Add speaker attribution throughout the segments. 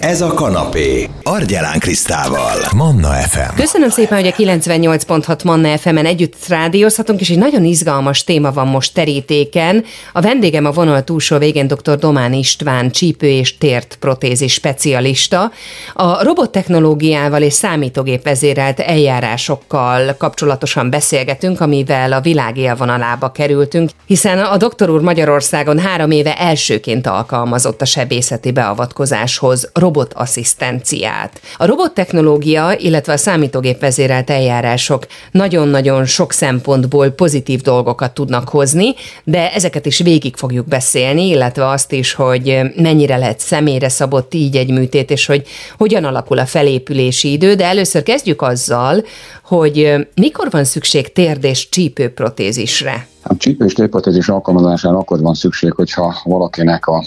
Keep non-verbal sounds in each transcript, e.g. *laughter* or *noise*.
Speaker 1: Ez a kanapé. Argyelán Krisztával. Manna FM.
Speaker 2: Köszönöm szépen, hogy a 98.6 Manna FM-en együtt rádiózhatunk, és egy nagyon izgalmas téma van most terítéken. A vendégem a vonal túlsó végén dr. Domán István, csípő és tért protézis specialista. A robottechnológiával és számítógép vezérelt eljárásokkal kapcsolatosan beszélgetünk, amivel a világ élvonalába kerültünk, hiszen a doktor úr Magyarországon három éve elsőként alkalmazott a sebészeti beavatkozáshoz robotasszisztenciát. A robottechnológia, illetve a számítógép vezérelt eljárások nagyon-nagyon sok szempontból pozitív dolgokat tudnak hozni, de ezeket is végig fogjuk beszélni, illetve azt is, hogy mennyire lehet személyre szabott így egy műtét, és hogy hogyan alakul a felépülési idő, de először kezdjük azzal, hogy mikor van szükség térd és csípőprotézisre?
Speaker 3: A csípő és térprotézis alkalmazására akkor van szükség, hogyha valakinek a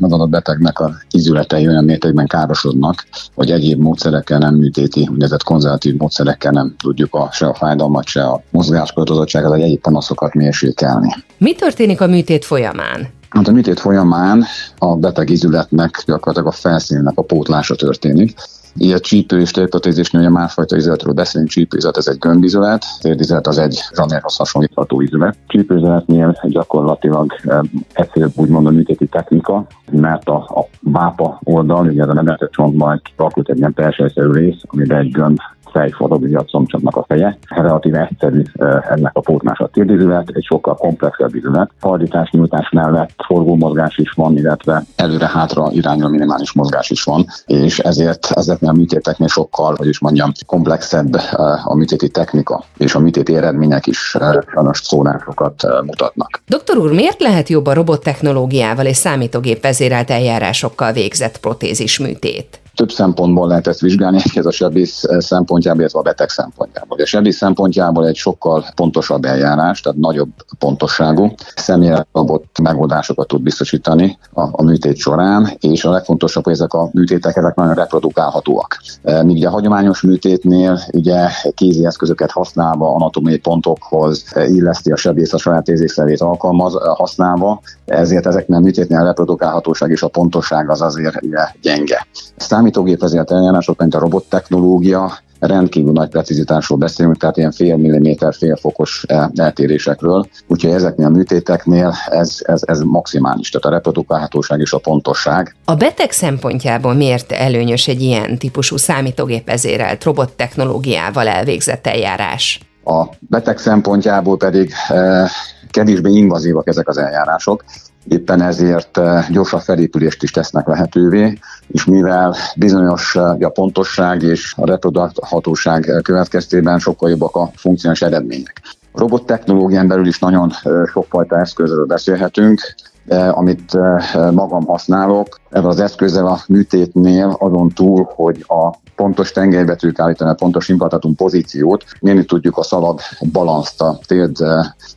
Speaker 3: az adott betegnek a izületei olyan mértékben károsodnak, hogy egyéb módszerekkel nem műtéti, úgynevezett konzervatív módszerekkel nem tudjuk a, se a fájdalmat, se a mozgáskorlátozottságot, vagy egyéb panaszokat mérsékelni.
Speaker 2: Mi történik a műtét folyamán?
Speaker 3: Hát a műtét folyamán a beteg izületnek gyakorlatilag a felszínnek a pótlása történik. Ilyen csípő és térprotézisnél ugye másfajta izületről beszélünk, csípőizület ez egy gömbizület, térdizület az egy zsanérhoz hasonlítható izület. Csípőizületnél gyakorlatilag egyszerűbb úgymond a műtéti technika, mert a, a vápa oldal, ugye ez a nevetett csontban alakult egy ilyen persejszerű rész, amiben egy gömb fej forog, ugye a combcsapnak a feje. Relatíve egyszerű ennek a pótmás a térdizület, egy sokkal komplexebb izület. Fordítás, nyújtás mellett forgómozgás is van, illetve előre-hátra irányuló minimális mozgás is van, és ezért ezeknél a műtéteknél sokkal, hogy is mondjam, komplexebb a műtéti technika, és a műtéti eredmények is sajnos szónásokat mutatnak.
Speaker 2: Doktor úr, miért lehet jobb a robottechnológiával és számítógép vezérelt eljárásokkal végzett protézis műtét?
Speaker 3: Több szempontból lehet ezt vizsgálni, ez a sebész szempontjából, illetve a beteg szempontjából. A sebész szempontjából egy sokkal pontosabb eljárás, tehát nagyobb pontosságú, személyre szabott megoldásokat tud biztosítani a, a műtét során, és a legfontosabb, hogy ezek a műtétek ezek nagyon reprodukálhatóak. E, míg a hagyományos műtétnél ugye kézi eszközöket használva, anatómiai pontokhoz illeszti a sebész a saját érzékszerét alkalmaz, használva, ezért ezeknél a műtétnél a reprodukálhatóság és a pontosság az azért gyenge. Aztán számítógép vezért eljárások, mint a robottechnológia, rendkívül nagy precizitásról beszélünk, tehát ilyen fél milliméter, fél fokos eltérésekről, úgyhogy ezeknél a műtéteknél ez, ez, ez maximális, tehát a reprodukálhatóság és a pontosság.
Speaker 2: A beteg szempontjából miért előnyös egy ilyen típusú számítógépezérelt robottechnológiával elvégzett eljárás?
Speaker 3: A beteg szempontjából pedig eh, kevésbé invazívak ezek az eljárások, éppen ezért eh, gyorsabb felépülést is tesznek lehetővé, és mivel bizonyos eh, a pontosság és a reprodukhatóság eh, következtében sokkal jobbak a funkciós eredmények. A robot technológián belül is nagyon sokfajta eszközről beszélhetünk, amit magam használok. Ebben az eszközzel a műtétnél azon túl, hogy a pontos tengelybe állítani, a pontos implantátum pozíciót, mérni tudjuk a szalag balanszt, a térd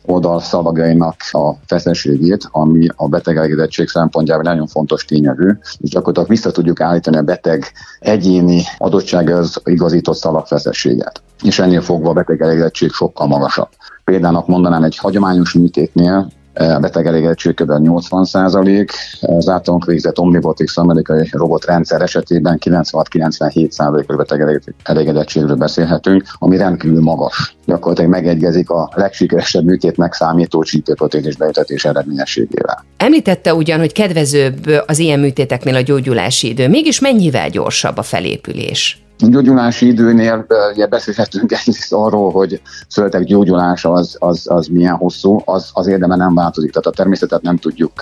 Speaker 3: oldal szalagjainak a feszességét, ami a beteg elégedettség szempontjából nagyon fontos tényező, és gyakorlatilag vissza tudjuk állítani a beteg egyéni adottsághoz igazított szalagfeszességet. És ennél fogva a beteg elégedettség sokkal magasabb. Például mondanám egy hagyományos műtétnél a beteg elégedettség kb. 80 százalék, az általunk végzett Omnibotics amerikai robotrendszer esetében 96-97 százalékos beteg elégedettségről beszélhetünk, ami rendkívül magas. Gyakorlatilag megegyezik a legsikeresebb műtétnek számító csípőprotézis beütetés eredményességével.
Speaker 2: Említette ugyan, hogy kedvezőbb az ilyen műtéteknél a gyógyulási idő, mégis mennyivel gyorsabb a felépülés?
Speaker 3: Gyógyulási időnél ugye beszélhetünk egyrészt arról, hogy születek gyógyulása az, az, az milyen hosszú, az, az érdeme nem változik. Tehát a természetet nem tudjuk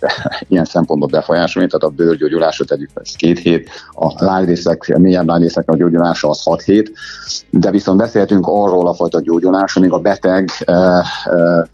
Speaker 3: *laughs* ilyen szempontból befolyásolni, tehát a bőrgyógyulásra tegyük ez két hét, a lágyrészek, a mélyebb lágyrészek a gyógyulása az hat hét, de viszont beszélhetünk arról a fajta gyógyulásról, még a beteg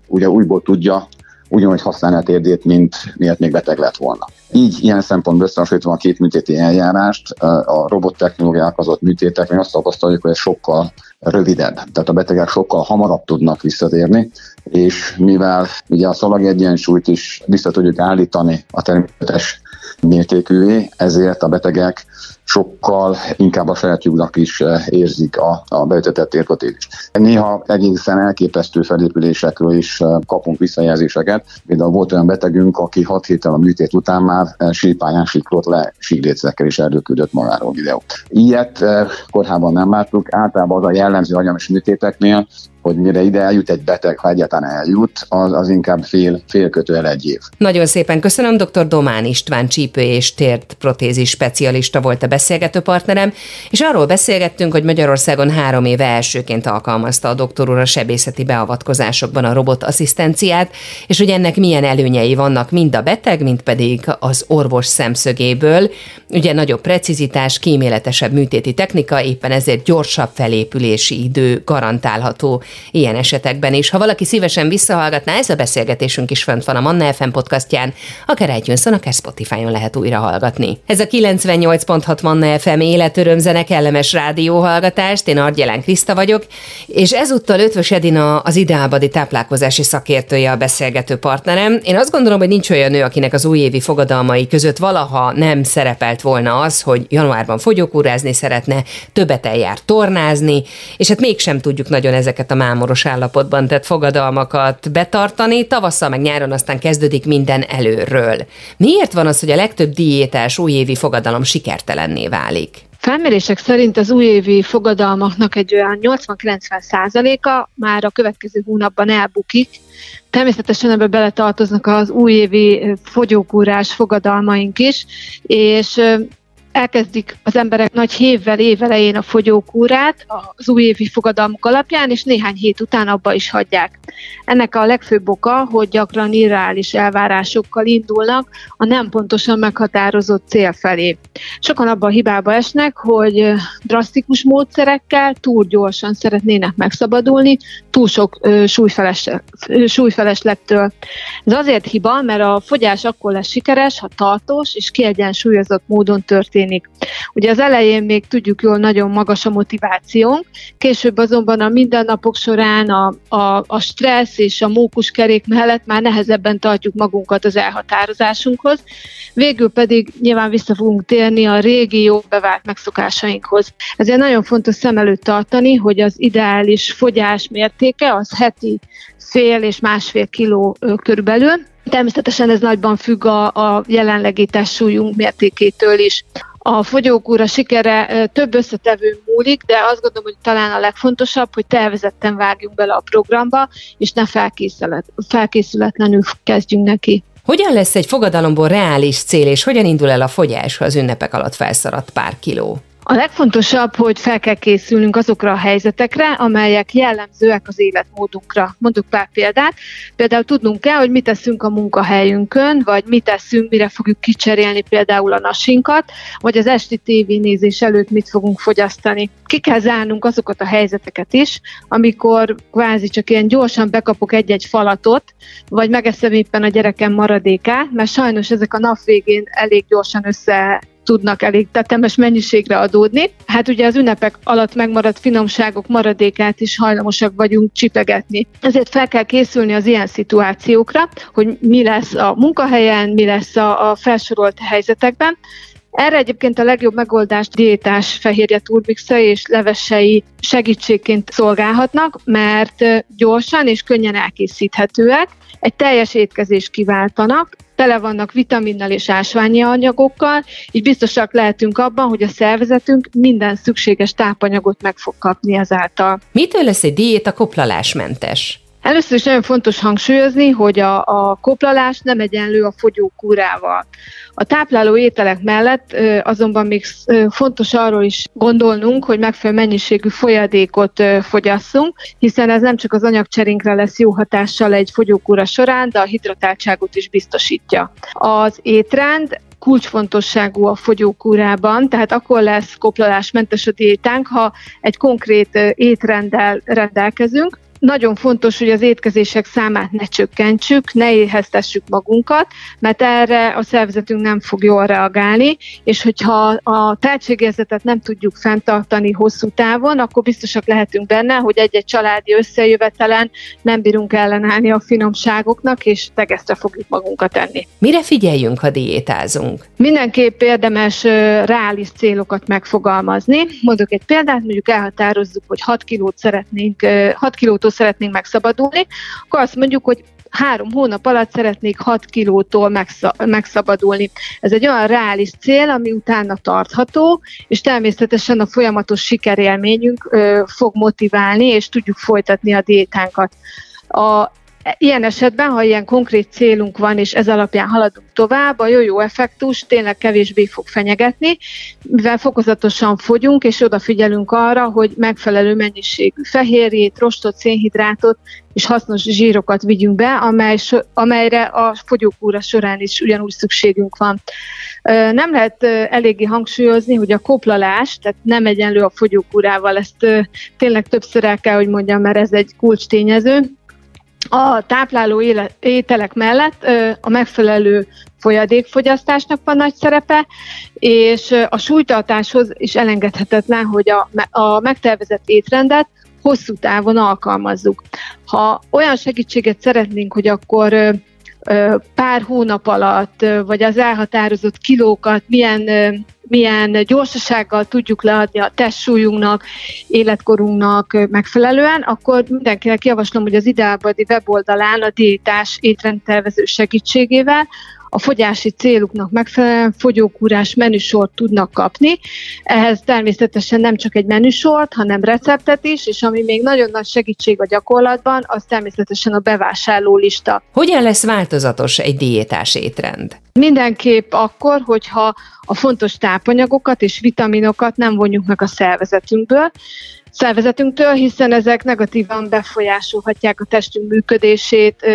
Speaker 3: ugye újból tudja ugyanúgy használni a térdét, mint miért még beteg lett volna. Így ilyen szempontból összehasonlítva a két műtéti eljárást, a robot technológiák az ott műtétek, mi azt tapasztaljuk, hogy ez sokkal rövidebb, tehát a betegek sokkal hamarabb tudnak visszatérni, és mivel ugye a szalag egyensúlyt is vissza tudjuk állítani a természetes mértékűvé, ezért a betegek sokkal inkább a saját is érzik a, a beütetett térprotézist. Néha egészen elképesztő felépülésekről is kapunk visszajelzéseket. Például volt olyan betegünk, aki 6 héttel a műtét után már sípáján siklott le síklécekkel és erdőküldött magáról videót. Ilyet korábban nem láttuk, általában az a jellemző agyamos műtéteknél, hogy mire ide eljut egy beteg, ha egyáltalán eljut, az, az inkább fél, fél kötőel egy év.
Speaker 2: Nagyon szépen köszönöm, dr. Domán István csípő és tért protézis specialista volt a beszélgető partnerem, és arról beszélgettünk, hogy Magyarországon három éve elsőként alkalmazta a doktor úr a sebészeti beavatkozásokban a robotasszisztenciát, és hogy ennek milyen előnyei vannak mind a beteg, mind pedig az orvos szemszögéből. Ugye nagyobb precizitás, kíméletesebb műtéti technika, éppen ezért gyorsabb felépülési idő garantálható ilyen esetekben is. Ha valaki szívesen visszahallgatná, ez a beszélgetésünk is fönt van a Manna FM podcastján, akár iTunes-on, akár Spotify-on lehet újra hallgatni. Ez a 98.6 Manna FM életörömzene kellemes rádióhallgatást, én Argyelán Kriszta vagyok, és ezúttal Ötvös Edina az ideálbadi táplálkozási szakértője a beszélgető partnerem. Én azt gondolom, hogy nincs olyan nő, akinek az újévi fogadalmai között valaha nem szerepelt volna az, hogy januárban fogyókúrázni szeretne, többet eljár tornázni, és hát mégsem tudjuk nagyon ezeket a mámoros állapotban tett fogadalmakat betartani, tavasszal meg nyáron aztán kezdődik minden előről. Miért van az, hogy a legtöbb diétás újévi fogadalom sikertelenné válik?
Speaker 4: Felmérések szerint az újévi fogadalmaknak egy olyan 80-90 százaléka már a következő hónapban elbukik. Természetesen ebbe beletartoznak az újévi fogyókúrás fogadalmaink is, és elkezdik az emberek nagy hévvel évelején a fogyókúrát az újévi fogadalmuk alapján, és néhány hét után abba is hagyják. Ennek a legfőbb oka, hogy gyakran irreális elvárásokkal indulnak a nem pontosan meghatározott cél felé. Sokan abban a hibába esnek, hogy drasztikus módszerekkel túl gyorsan szeretnének megszabadulni, túl sok súlyfeles, súlyfeleslettől. Ez azért hiba, mert a fogyás akkor lesz sikeres, ha tartós és kiegyensúlyozott módon történik történik. Ugye az elején még tudjuk jól, nagyon magas a motivációnk, később azonban a mindennapok során a, a, a stressz és a mókuskerék mellett már nehezebben tartjuk magunkat az elhatározásunkhoz, végül pedig nyilván vissza fogunk térni a régi jó bevált megszokásainkhoz. Ezért nagyon fontos szem előtt tartani, hogy az ideális fogyás mértéke az heti fél és másfél kiló körülbelül, Természetesen ez nagyban függ a, a jelenlegi testsúlyunk mértékétől is. A fogyókúra sikere több összetevő múlik, de azt gondolom, hogy talán a legfontosabb, hogy tervezetten vágjunk bele a programba, és ne felkészület, felkészületlenül kezdjünk neki.
Speaker 2: Hogyan lesz egy fogadalomból reális cél, és hogyan indul el a fogyás, ha az ünnepek alatt felszaradt pár kiló?
Speaker 4: A legfontosabb, hogy fel kell készülnünk azokra a helyzetekre, amelyek jellemzőek az életmódunkra. Mondjuk pár példát. Például tudnunk kell, hogy mit teszünk a munkahelyünkön, vagy mit teszünk, mire fogjuk kicserélni például a nasinkat, vagy az esti tévénézés előtt mit fogunk fogyasztani. Ki kell zárnunk azokat a helyzeteket is, amikor kvázi csak ilyen gyorsan bekapok egy-egy falatot, vagy megeszem éppen a gyerekem maradékát, mert sajnos ezek a nap végén elég gyorsan össze tudnak elég tetemes mennyiségre adódni. Hát ugye az ünnepek alatt megmaradt finomságok maradékát is hajlamosak vagyunk csipegetni. Ezért fel kell készülni az ilyen szituációkra, hogy mi lesz a munkahelyen, mi lesz a, a felsorolt helyzetekben, erre egyébként a legjobb megoldást diétás fehérje turbixa és levesei segítségként szolgálhatnak, mert gyorsan és könnyen elkészíthetőek, egy teljes étkezést kiváltanak, tele vannak vitaminnal és ásványi anyagokkal, így biztosak lehetünk abban, hogy a szervezetünk minden szükséges tápanyagot meg fog kapni ezáltal.
Speaker 2: Mitől lesz egy diéta koplalásmentes?
Speaker 4: Először is nagyon fontos hangsúlyozni, hogy a, a koplalás nem egyenlő a fogyókúrával. A tápláló ételek mellett azonban még fontos arról is gondolnunk, hogy megfelelő mennyiségű folyadékot fogyasszunk, hiszen ez nem csak az anyagcserénkre lesz jó hatással egy fogyókúra során, de a hidratáltságot is biztosítja. Az étrend kulcsfontosságú a fogyókúrában, tehát akkor lesz koplalásmentes a diétánk, ha egy konkrét étrenddel rendelkezünk, nagyon fontos, hogy az étkezések számát ne csökkentsük, ne éheztessük magunkat, mert erre a szervezetünk nem fog jól reagálni, és hogyha a tehetségérzetet nem tudjuk fenntartani hosszú távon, akkor biztosak lehetünk benne, hogy egy-egy családi összejövetelen nem bírunk ellenállni a finomságoknak, és tegesztre fogjuk magunkat tenni.
Speaker 2: Mire figyeljünk, ha diétázunk?
Speaker 4: Mindenképp érdemes reális célokat megfogalmazni. Mondok egy példát, mondjuk elhatározzuk, hogy 6 kilót szeretnénk, 6 kilótól szeretnénk megszabadulni, akkor azt mondjuk, hogy három hónap alatt szeretnék 6 kilótól megszabadulni. Ez egy olyan reális cél, ami utána tartható, és természetesen a folyamatos sikerélményünk ö, fog motiválni, és tudjuk folytatni a diétánkat. A, Ilyen esetben, ha ilyen konkrét célunk van, és ez alapján haladunk tovább, a jó-jó effektus tényleg kevésbé fog fenyegetni, mivel fokozatosan fogyunk, és odafigyelünk arra, hogy megfelelő mennyiségű fehérjét, rostot, szénhidrátot és hasznos zsírokat vigyünk be, amely, amelyre a fogyókúra során is ugyanúgy szükségünk van. Nem lehet eléggé hangsúlyozni, hogy a koplalás, tehát nem egyenlő a fogyókúrával, ezt tényleg többször el kell, hogy mondjam, mert ez egy kulcs tényező a tápláló ételek mellett a megfelelő folyadékfogyasztásnak van nagy szerepe, és a súlytartáshoz is elengedhetetlen, hogy a, a megtervezett étrendet hosszú távon alkalmazzuk. Ha olyan segítséget szeretnénk, hogy akkor pár hónap alatt, vagy az elhatározott kilókat milyen, milyen gyorsasággal tudjuk leadni a testsúlyunknak, életkorunknak megfelelően, akkor mindenkinek javaslom, hogy az Ideálbadi weboldalán a diétás étrendtervező segítségével a fogyási céluknak megfelelően fogyókúrás menüsort tudnak kapni. Ehhez természetesen nem csak egy menüsort, hanem receptet is, és ami még nagyon nagy segítség a gyakorlatban, az természetesen a bevásárló lista.
Speaker 2: Hogyan lesz változatos egy diétás étrend?
Speaker 4: Mindenképp akkor, hogyha a fontos tápanyagokat és vitaminokat nem vonjuk meg a szervezetünkből, szervezetünktől, hiszen ezek negatívan befolyásolhatják a testünk működését,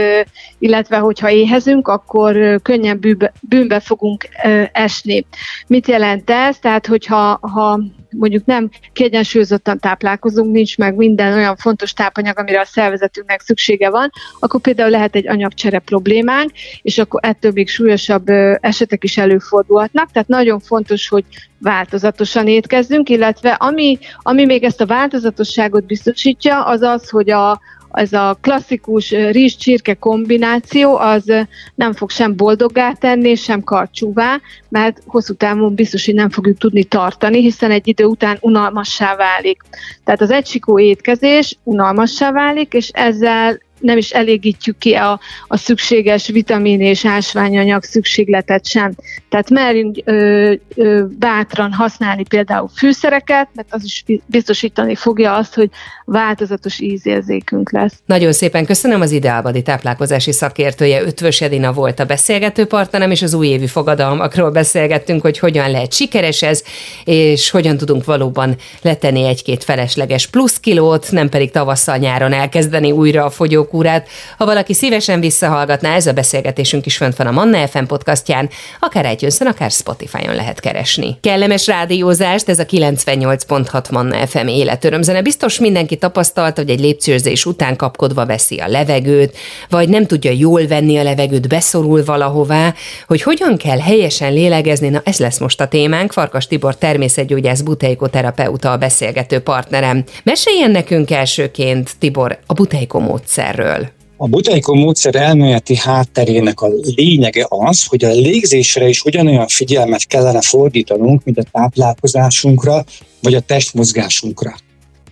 Speaker 4: illetve hogyha éhezünk, akkor könnyen bűnbe, fogunk esni. Mit jelent ez? Tehát, hogyha ha mondjuk nem kiegyensúlyozottan táplálkozunk, nincs meg minden olyan fontos tápanyag, amire a szervezetünknek szüksége van, akkor például lehet egy anyagcsere problémánk, és akkor ettől még súlyosabb esetek is előfordulhatnak. Tehát nagyon fontos, hogy változatosan étkezzünk, illetve ami, ami még ezt a változatosságot biztosítja, az az, hogy a, ez a klasszikus rizs-csirke kombináció az nem fog sem boldoggá tenni, sem karcsúvá, mert hosszú távon biztos, hogy nem fogjuk tudni tartani, hiszen egy idő után unalmassá válik. Tehát az egysikó étkezés unalmassá válik, és ezzel nem is elégítjük ki a, a szükséges vitamin és ásványanyag szükségletet sem. Tehát merjünk ö, ö, bátran használni például fűszereket, mert az is biztosítani fogja azt, hogy változatos ízérzékünk lesz.
Speaker 2: Nagyon szépen köszönöm az Ideálbadi táplálkozási szakértője, Ötvös Edina volt a beszélgető partnerem, és az újévi fogadalmakról beszélgettünk, hogy hogyan lehet sikeres ez, és hogyan tudunk valóban letenni egy-két felesleges plusz kilót, nem pedig tavasszal nyáron elkezdeni újra a fogyók Órát. Ha valaki szívesen visszahallgatná, ez a beszélgetésünk is fönt van a Manna FM podcastján, akár itunes akár Spotify-on lehet keresni. Kellemes rádiózást, ez a 98.6 Manna FM életörömzene. Biztos mindenki tapasztalta, hogy egy lépcsőzés után kapkodva veszi a levegőt, vagy nem tudja jól venni a levegőt, beszorul valahová, hogy hogyan kell helyesen lélegezni, na ez lesz most a témánk. Farkas Tibor természetgyógyász buteikoterapeuta a beszélgető partnerem. Meséljen nekünk elsőként, Tibor, a buteiko módszer erről?
Speaker 5: A Butaiko módszer elméleti hátterének a lényege az, hogy a légzésre is ugyanolyan figyelmet kellene fordítanunk, mint a táplálkozásunkra, vagy a testmozgásunkra.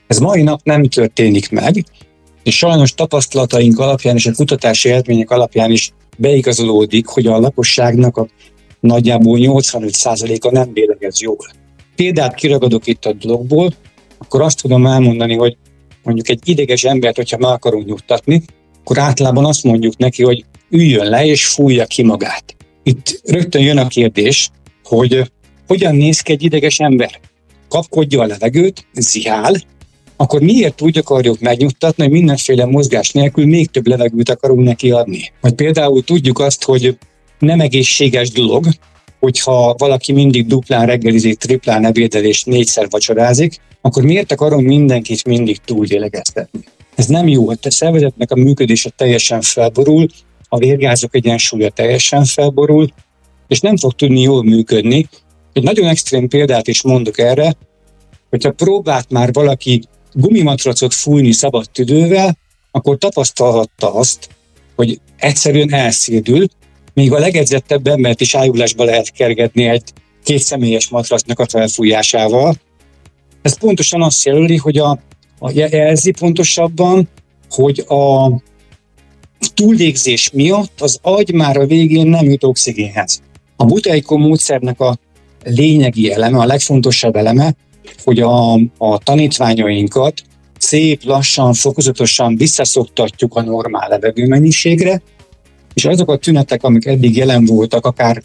Speaker 5: Ez mai nap nem történik meg, és sajnos tapasztalataink alapján és a kutatási eredmények alapján is beigazolódik, hogy a lakosságnak a nagyjából 85%-a nem lélegez jól. Példát kiragadok itt a dologból, akkor azt tudom elmondani, hogy mondjuk egy ideges embert, hogyha meg akarunk nyugtatni, akkor általában azt mondjuk neki, hogy üljön le és fújja ki magát. Itt rögtön jön a kérdés, hogy hogyan néz ki egy ideges ember? Kapkodja a levegőt, zihál, akkor miért úgy akarjuk megnyugtatni, hogy mindenféle mozgás nélkül még több levegőt akarunk neki adni? Vagy például tudjuk azt, hogy nem egészséges dolog, hogyha valaki mindig duplán reggelizik, triplán ebédel és négyszer vacsorázik, akkor miért akarom mindenkit mindig túlélegeztetni? Ez nem jó, hogy a szervezetnek a működése teljesen felborul, a vérgázok egyensúlya teljesen felborul, és nem fog tudni jól működni. Egy nagyon extrém példát is mondok erre, hogyha próbált már valaki gumimatracot fújni szabad tüdővel, akkor tapasztalhatta azt, hogy egyszerűen elszédül, még a legedzettebb embert is ájulásba lehet kergetni egy két személyes matracnak a felfújásával. Ez pontosan azt jelöli, hogy a, a jelzi pontosabban, hogy a túllégzés miatt az agy már a végén nem jut oxigénhez. A buteiko módszernek a lényegi eleme, a legfontosabb eleme, hogy a, a tanítványainkat szép, lassan, fokozatosan visszaszoktatjuk a normál levegőmennyiségre, és azok a tünetek, amik eddig jelen voltak, akár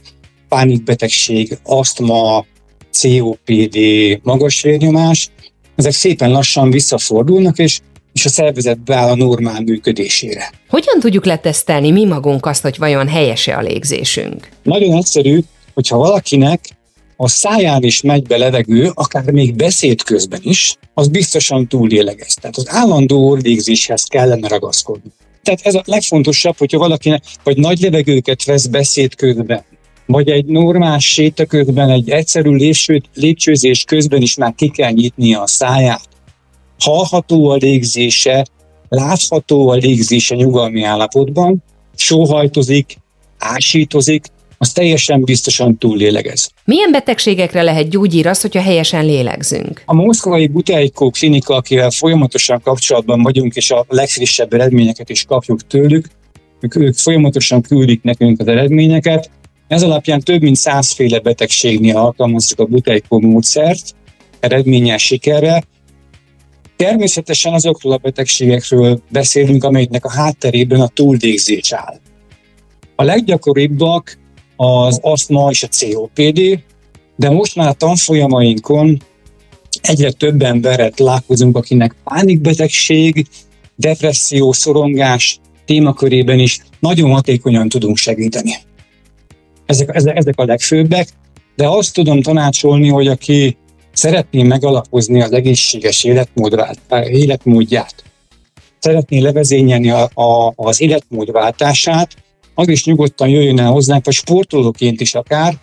Speaker 5: pánikbetegség, asztma, COPD, magas vérnyomás, ezek szépen lassan visszafordulnak, és és a szervezet beáll a normál működésére.
Speaker 2: Hogyan tudjuk letesztelni mi magunk azt, hogy vajon helyese a légzésünk?
Speaker 5: Nagyon egyszerű, hogyha valakinek a száján is megy be levegő, akár még beszéd közben is, az biztosan túlélegez. Tehát az állandó orvégzéshez kellene ragaszkodni. Tehát ez a legfontosabb, hogyha valakinek vagy nagy levegőket vesz beszéd közben, vagy egy normál séta közben, egy egyszerű lépcső, lépcsőzés közben is már ki kell nyitnia a száját. Hallható a légzése, látható a légzése nyugalmi állapotban, sóhajtozik, ásítozik, az teljesen biztosan túllélegez.
Speaker 2: Milyen betegségekre lehet gyógyír az, hogyha helyesen lélegzünk?
Speaker 5: A moszkvai Buteikó klinika, akivel folyamatosan kapcsolatban vagyunk, és a legfrissebb eredményeket is kapjuk tőlük, ők, ők folyamatosan küldik nekünk az eredményeket. Ez alapján több mint százféle betegségnél alkalmazzuk a Buteikó módszert, eredményes sikerre. Természetesen azokról a betegségekről beszélünk, amelyeknek a hátterében a túldégzés áll. A leggyakoribbak az asztma és a COPD, de most már a tanfolyamainkon egyre több emberet látkozunk, akinek pánikbetegség, depresszió, szorongás témakörében is nagyon hatékonyan tudunk segíteni. Ezek, ezek, ezek a legfőbbek, de azt tudom tanácsolni, hogy aki szeretné megalapozni az egészséges életmódját, szeretné levezényelni a, a, az életmódváltását, az is nyugodtan jöjjön el hozzánk, vagy sportolóként is akár,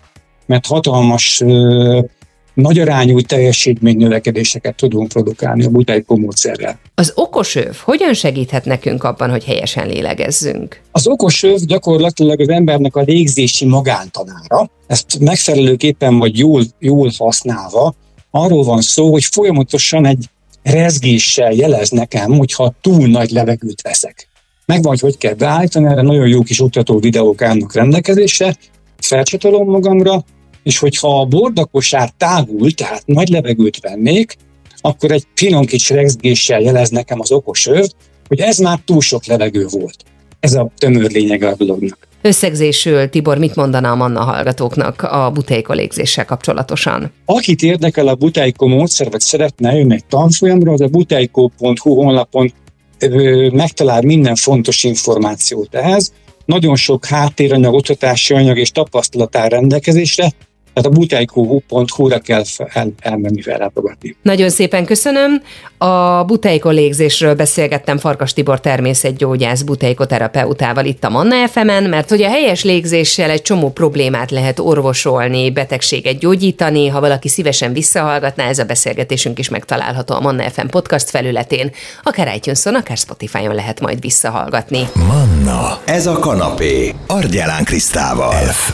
Speaker 5: mert hatalmas nagyarányú teljesítménynövekedéseket tudunk produkálni a butájkó módszerrel.
Speaker 2: Az okosöv hogyan segíthet nekünk abban, hogy helyesen lélegezzünk?
Speaker 5: Az okosöv gyakorlatilag az embernek a légzési magántanára. Ezt megfelelőképpen vagy jól, jól használva arról van szó, hogy folyamatosan egy rezgéssel jelez nekem, hogyha túl nagy levegőt veszek megvan, hogy hogy kell beállítani, erre nagyon jó kis oktató videók állnak rendelkezésre, felcsatolom magamra, és hogyha a bordakosár tágul, tehát nagy levegőt vennék, akkor egy finom kis rezgéssel jelez nekem az okos öv, hogy ez már túl sok levegő volt. Ez a tömör lényege a dolognak.
Speaker 2: Összegzésül, Tibor, mit mondaná a Manna hallgatóknak a buteiko légzéssel kapcsolatosan?
Speaker 5: Akit érdekel a buteiko módszer, vagy szeretne jönni egy tanfolyamra, az a buteiko.hu honlapon megtalál minden fontos információt ehhez. Nagyon sok háttéranyag, oktatási anyag és tapasztalat áll rendelkezésre, tehát a buteiko.hu-ra kell el, elmenni fellátogatni.
Speaker 2: Nagyon szépen köszönöm. A buteiko légzésről beszélgettem Farkas Tibor természetgyógyász buteikoterapeutával itt a Manna fm mert hogy a helyes légzéssel egy csomó problémát lehet orvosolni, betegséget gyógyítani. Ha valaki szívesen visszahallgatná, ez a beszélgetésünk is megtalálható a Manna FM podcast felületén. Akár itunes akár Spotify-on lehet majd visszahallgatni.
Speaker 1: Manna, ez a kanapé, Argyelán Krisztával. F